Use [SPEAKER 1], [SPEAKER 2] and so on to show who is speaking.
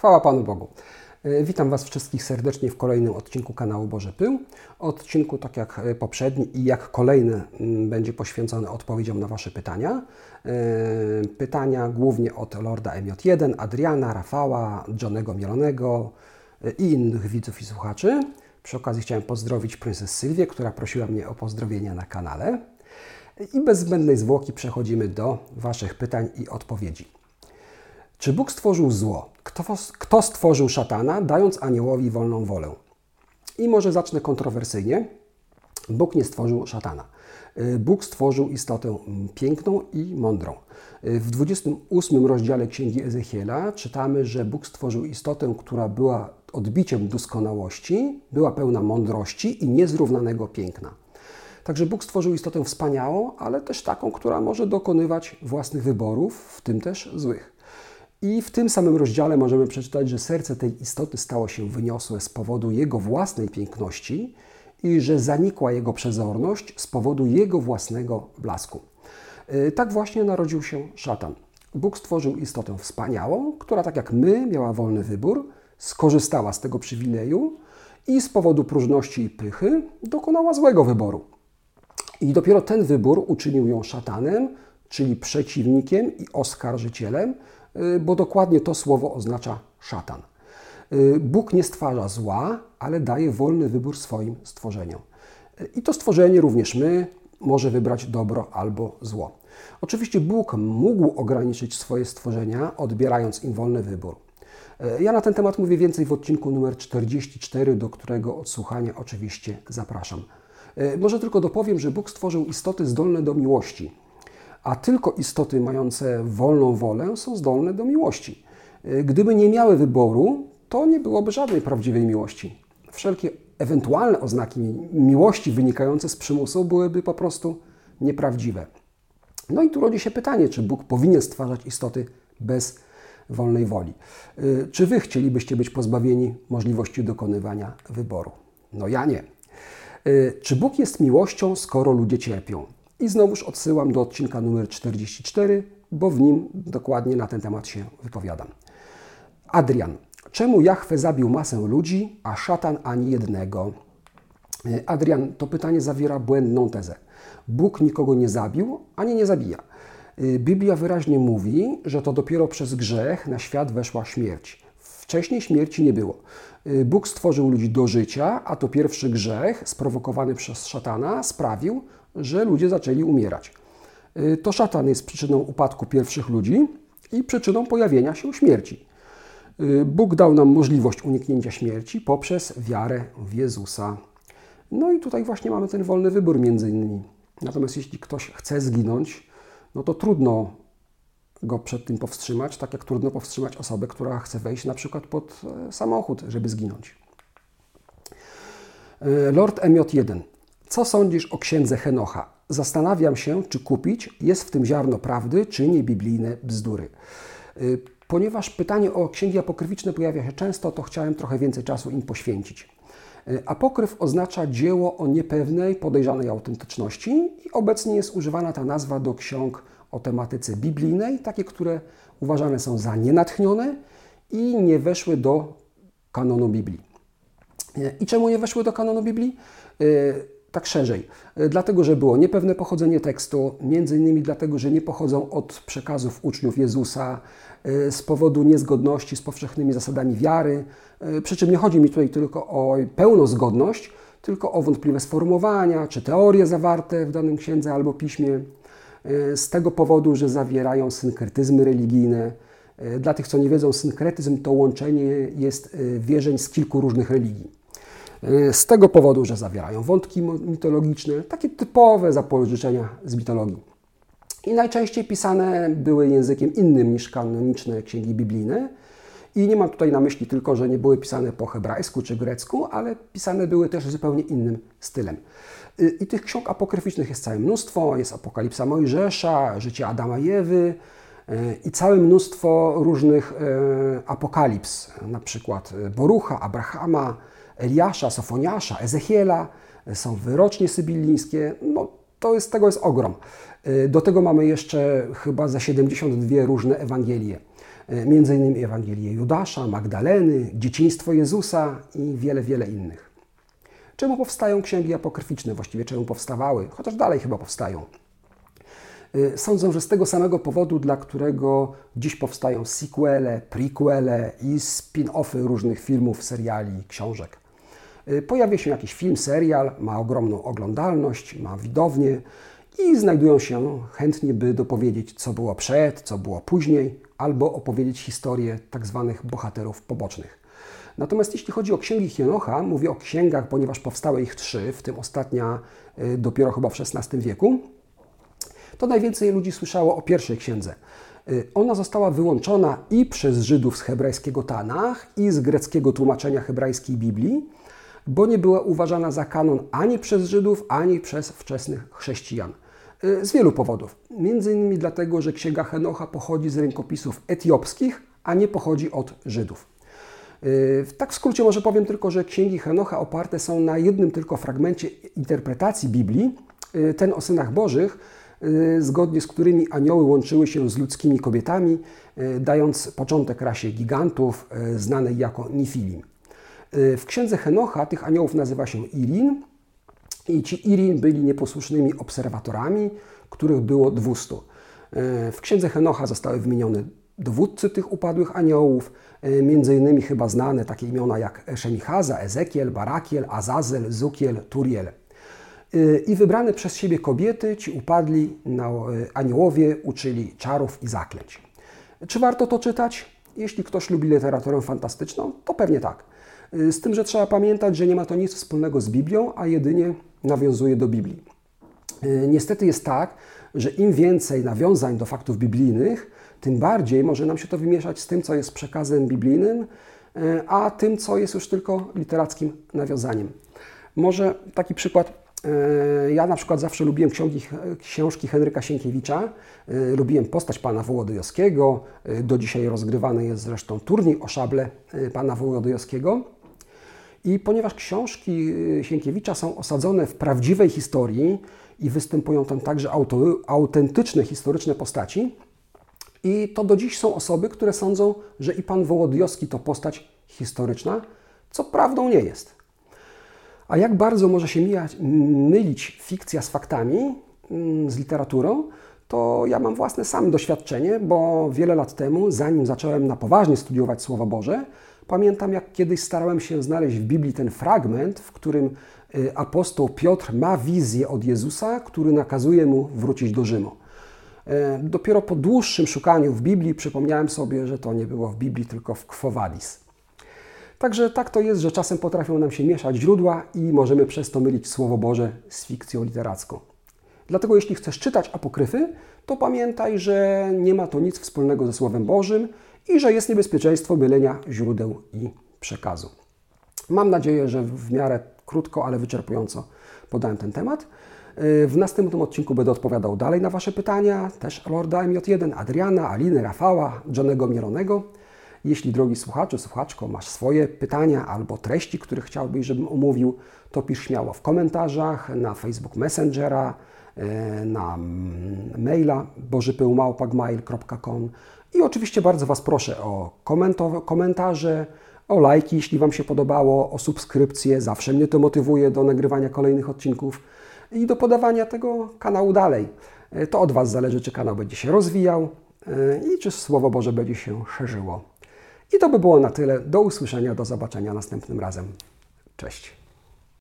[SPEAKER 1] Chwała Panu Bogu. E, Witam Was wszystkich serdecznie w kolejnym odcinku kanału Boże Pył. Odcinku, tak jak e, poprzedni i jak kolejny, m, będzie poświęcony odpowiedziom na Wasze pytania. E, Pytania głównie od Lorda MJ1, Adriana, Rafała, Johnego Mielonego i innych widzów i słuchaczy. Przy okazji chciałem pozdrowić Princess Sylwię, która prosiła mnie o pozdrowienia na kanale. I bez zbędnej zwłoki przechodzimy do Waszych pytań i odpowiedzi. Czy Bóg stworzył zło? Kto, kto stworzył szatana, dając aniołowi wolną wolę? I może zacznę kontrowersyjnie. Bóg nie stworzył szatana. Y, Bóg stworzył istotę piękną i mądrą. Y, W 28 rozdziale Księgi Ezechiela czytamy, że Bóg stworzył istotę, która była odbiciem doskonałości, była pełna mądrości i niezrównanego piękna. Także Bóg stworzył istotę wspaniałą, ale też taką, która może dokonywać własnych wyborów, w tym też złych. I w tym samym rozdziale możemy przeczytać, że serce tej istoty stało się wyniosłe z powodu jego własnej piękności i że zanikła jego przezorność z powodu jego własnego blasku. Yy, Tak właśnie narodził się szatan. Bóg stworzył istotę wspaniałą, która tak jak my miała wolny wybór, skorzystała z tego przywileju i z powodu próżności i pychy dokonała złego wyboru. I dopiero ten wybór uczynił ją szatanem, czyli przeciwnikiem i oskarżycielem, y, bo dokładnie to słowo oznacza szatan. Y, Bóg nie stwarza zła, ale daje wolny wybór swoim stworzeniom. Y, I to stworzenie, również my, może wybrać dobro albo zło. Oczywiście Bóg mógł ograniczyć swoje stworzenia, odbierając im wolny wybór. Ja na ten temat mówię więcej w odcinku numer 44, do którego odsłuchania oczywiście zapraszam. Może tylko dopowiem, że Bóg stworzył istoty zdolne do miłości, a tylko istoty mające wolną wolę są zdolne do miłości. E, Gdyby nie miały wyboru, to nie byłoby żadnej prawdziwej miłości. Wszelkie ewentualne oznaki miłości wynikające z przymusu byłyby po prostu nieprawdziwe. No i tu rodzi się pytanie, czy Bóg powinien stwarzać istoty bez wolnej woli. Y, Czy wy chcielibyście być pozbawieni możliwości dokonywania wyboru? No ja nie. Y, Czy Bóg jest miłością, skoro ludzie cierpią? I znowuż odsyłam do odcinka numer 44, bo w nim dokładnie na ten temat się wypowiadam. Adrian. Czemu Jahwe zabił masę ludzi, a szatan ani jednego? Y, Adrian, to pytanie zawiera błędną tezę. Bóg nikogo nie zabił, ani nie zabija. Y, Biblia wyraźnie mówi, że to dopiero przez grzech na świat weszła śmierć. Wcześniej śmierci nie było. Y, Bóg stworzył ludzi do życia, a to pierwszy grzech sprowokowany przez szatana sprawił, że ludzie zaczęli umierać. Y, To szatan jest przyczyną upadku pierwszych ludzi i przyczyną pojawienia się śmierci. Y, Bóg dał nam możliwość uniknięcia śmierci poprzez wiarę w Jezusa. No i tutaj właśnie mamy ten wolny wybór między innymi. Natomiast jeśli ktoś chce zginąć, no to trudno go przed tym powstrzymać, tak jak trudno powstrzymać osobę, która chce wejść na przykład pod e, samochód, żeby zginąć. E, Lord MJ1. Co sądzisz o księdze Henocha? Zastanawiam się, czy kupić, jest w tym ziarno prawdy, czy nie biblijne bzdury. E, Ponieważ pytanie o księgi apokryficzne pojawia się często, to chciałem trochę więcej czasu im poświęcić. E, Apokryf oznacza dzieło o niepewnej, podejrzanej autentyczności i obecnie jest używana ta nazwa do ksiąg o tematyce biblijnej, takie, które uważane są za nienatchnione i nie weszły do kanonu Biblii. E, I czemu nie weszły do kanonu Biblii? Tak szerzej. E, Dlatego, że było niepewne pochodzenie tekstu, między innymi dlatego, że nie pochodzą od przekazów uczniów Jezusa, e, z powodu niezgodności z powszechnymi zasadami wiary. E, Przy czym nie chodzi mi tutaj tylko o pełną zgodność, tylko o wątpliwe sformułowania czy teorie zawarte w danym księdze albo piśmie, z tego powodu, że zawierają synkretyzmy religijne. Dla tych, co nie wiedzą, synkretyzm to łączenie jest wierzeń z kilku różnych religii. Y, Z tego powodu, że zawierają wątki mitologiczne, takie typowe zapożyczenia z mitologii. I najczęściej pisane były językiem innym niż kanoniczne księgi biblijne. I nie mam tutaj na myśli tylko, że nie były pisane po hebrajsku czy grecku, ale pisane były też zupełnie innym stylem. Y, I tych ksiąg apokryficznych jest całe mnóstwo. Jest Apokalipsa Mojżesza, Życie Adama i Ewy y, i całe mnóstwo różnych apokalips, na przykład Borucha, Abrahama, Eliasza, Sofoniasza, Ezechiela, y, są wyrocznie sybilińskie. No, to jest, tego jest ogrom. Y, Do tego mamy jeszcze chyba za 72 różne Ewangelie. między innymi Ewangelię Judasza, Magdaleny, dzieciństwo Jezusa i wiele, wiele innych. Czemu powstają księgi apokryficzne? Właściwie czemu powstawały? Chociaż dalej chyba powstają. Sądzę, że z tego samego powodu, dla którego dziś powstają sequele, prequele i spin-offy różnych filmów, seriali, książek. Y, pojawia się jakiś film, serial, ma ogromną oglądalność, ma widownię i znajdują się chętni, by dopowiedzieć, co było przed, co było później, albo opowiedzieć historię tak zwanych bohaterów pobocznych. Natomiast jeśli chodzi o księgi Hienocha, mówię o księgach, ponieważ powstały ich trzy, w tym ostatnia y, dopiero chyba w XVI wieku, to najwięcej ludzi słyszało o pierwszej księdze. Y, ona została wyłączona i przez Żydów z hebrajskiego Tanach, i z greckiego tłumaczenia hebrajskiej Biblii, bo nie była uważana za kanon ani przez Żydów, ani przez wczesnych chrześcijan. Y, z wielu powodów. Między innymi dlatego, że księga Henocha pochodzi z rękopisów etiopskich, a nie pochodzi od Żydów. Y, tak w skrócie może powiem tylko, że księgi Henocha oparte są na jednym tylko fragmencie interpretacji Biblii, ten o synach Bożych, zgodnie z którymi anioły łączyły się z ludzkimi kobietami, dając początek rasie gigantów znanej jako Nifilim. W księdze Henocha tych aniołów nazywa się Irin i ci Irin byli nieposłusznymi obserwatorami, których było 200. W księdze Henocha zostały wymienione dowódcy tych upadłych aniołów, między innymi chyba znane takie imiona jak Szemichaza, Ezekiel, Barakiel, Azazel, Zukiel, Turiel. Y, I wybrane przez siebie kobiety, ci upadli na y, aniołowie, uczyli czarów i zaklęć. Czy warto to czytać? Jeśli ktoś lubi literaturę fantastyczną, to pewnie tak. Z tym, że trzeba pamiętać, że nie ma to nic wspólnego z Biblią, a jedynie nawiązuje do Biblii. Niestety jest tak, że im więcej nawiązań do faktów biblijnych, tym bardziej może nam się to wymieszać z tym, co jest przekazem biblijnym, a tym, co jest już tylko literackim nawiązaniem. Może taki przykład E, ja na przykład zawsze lubiłem książki, książki Henryka Sienkiewicza, e, lubiłem postać pana Wołodyjowskiego, e, do dzisiaj rozgrywany jest zresztą turniej o szable pana Wołodyjowskiego. I ponieważ książki Sienkiewicza są osadzone w prawdziwej historii i występują tam także autentyczne historyczne postaci, i to do dziś są osoby, które sądzą, że i pan Wołodyjowski to postać historyczna, co prawdą nie jest. A jak bardzo może się mijać, mylić fikcja z faktami, mm, z literaturą, to ja mam własne same doświadczenie, bo wiele lat temu, zanim zacząłem na poważnie studiować Słowo Boże, pamiętam jak kiedyś starałem się znaleźć w Biblii ten fragment, w którym y, apostoł Piotr ma wizję od Jezusa, który nakazuje mu wrócić do Rzymu. E, dopiero po dłuższym szukaniu w Biblii przypomniałem sobie, że to nie było w Biblii, tylko w Quo. Także tak to jest, że czasem potrafią nam się mieszać źródła i możemy przez to mylić Słowo Boże z fikcją literacką. Dlatego jeśli chcesz czytać apokryfy, to pamiętaj, że nie ma to nic wspólnego ze Słowem Bożym i że jest niebezpieczeństwo mylenia źródeł i przekazu. Mam nadzieję, że w miarę krótko, ale wyczerpująco podałem ten temat. W następnym odcinku będę odpowiadał dalej na Wasze pytania, też Lorda MJ1, Adriana, Aliny, Rafała, Johnego Mieronego. Jeśli, drogi słuchaczu, słuchaczko, masz swoje pytania albo treści, które chciałbyś, żebym omówił, to pisz śmiało w komentarzach, na Facebook Messengera, e, na maila bożypyłmałpagmail.com i oczywiście bardzo Was proszę o komentarze, o lajki, jeśli Wam się podobało, o subskrypcje, zawsze mnie to motywuje do nagrywania kolejnych odcinków i do podawania tego kanału dalej. E, to od Was zależy, czy kanał będzie się rozwijał e, i czy Słowo Boże będzie się szerzyło. I to by było na tyle. Do usłyszenia, do zobaczenia następnym razem. Cześć.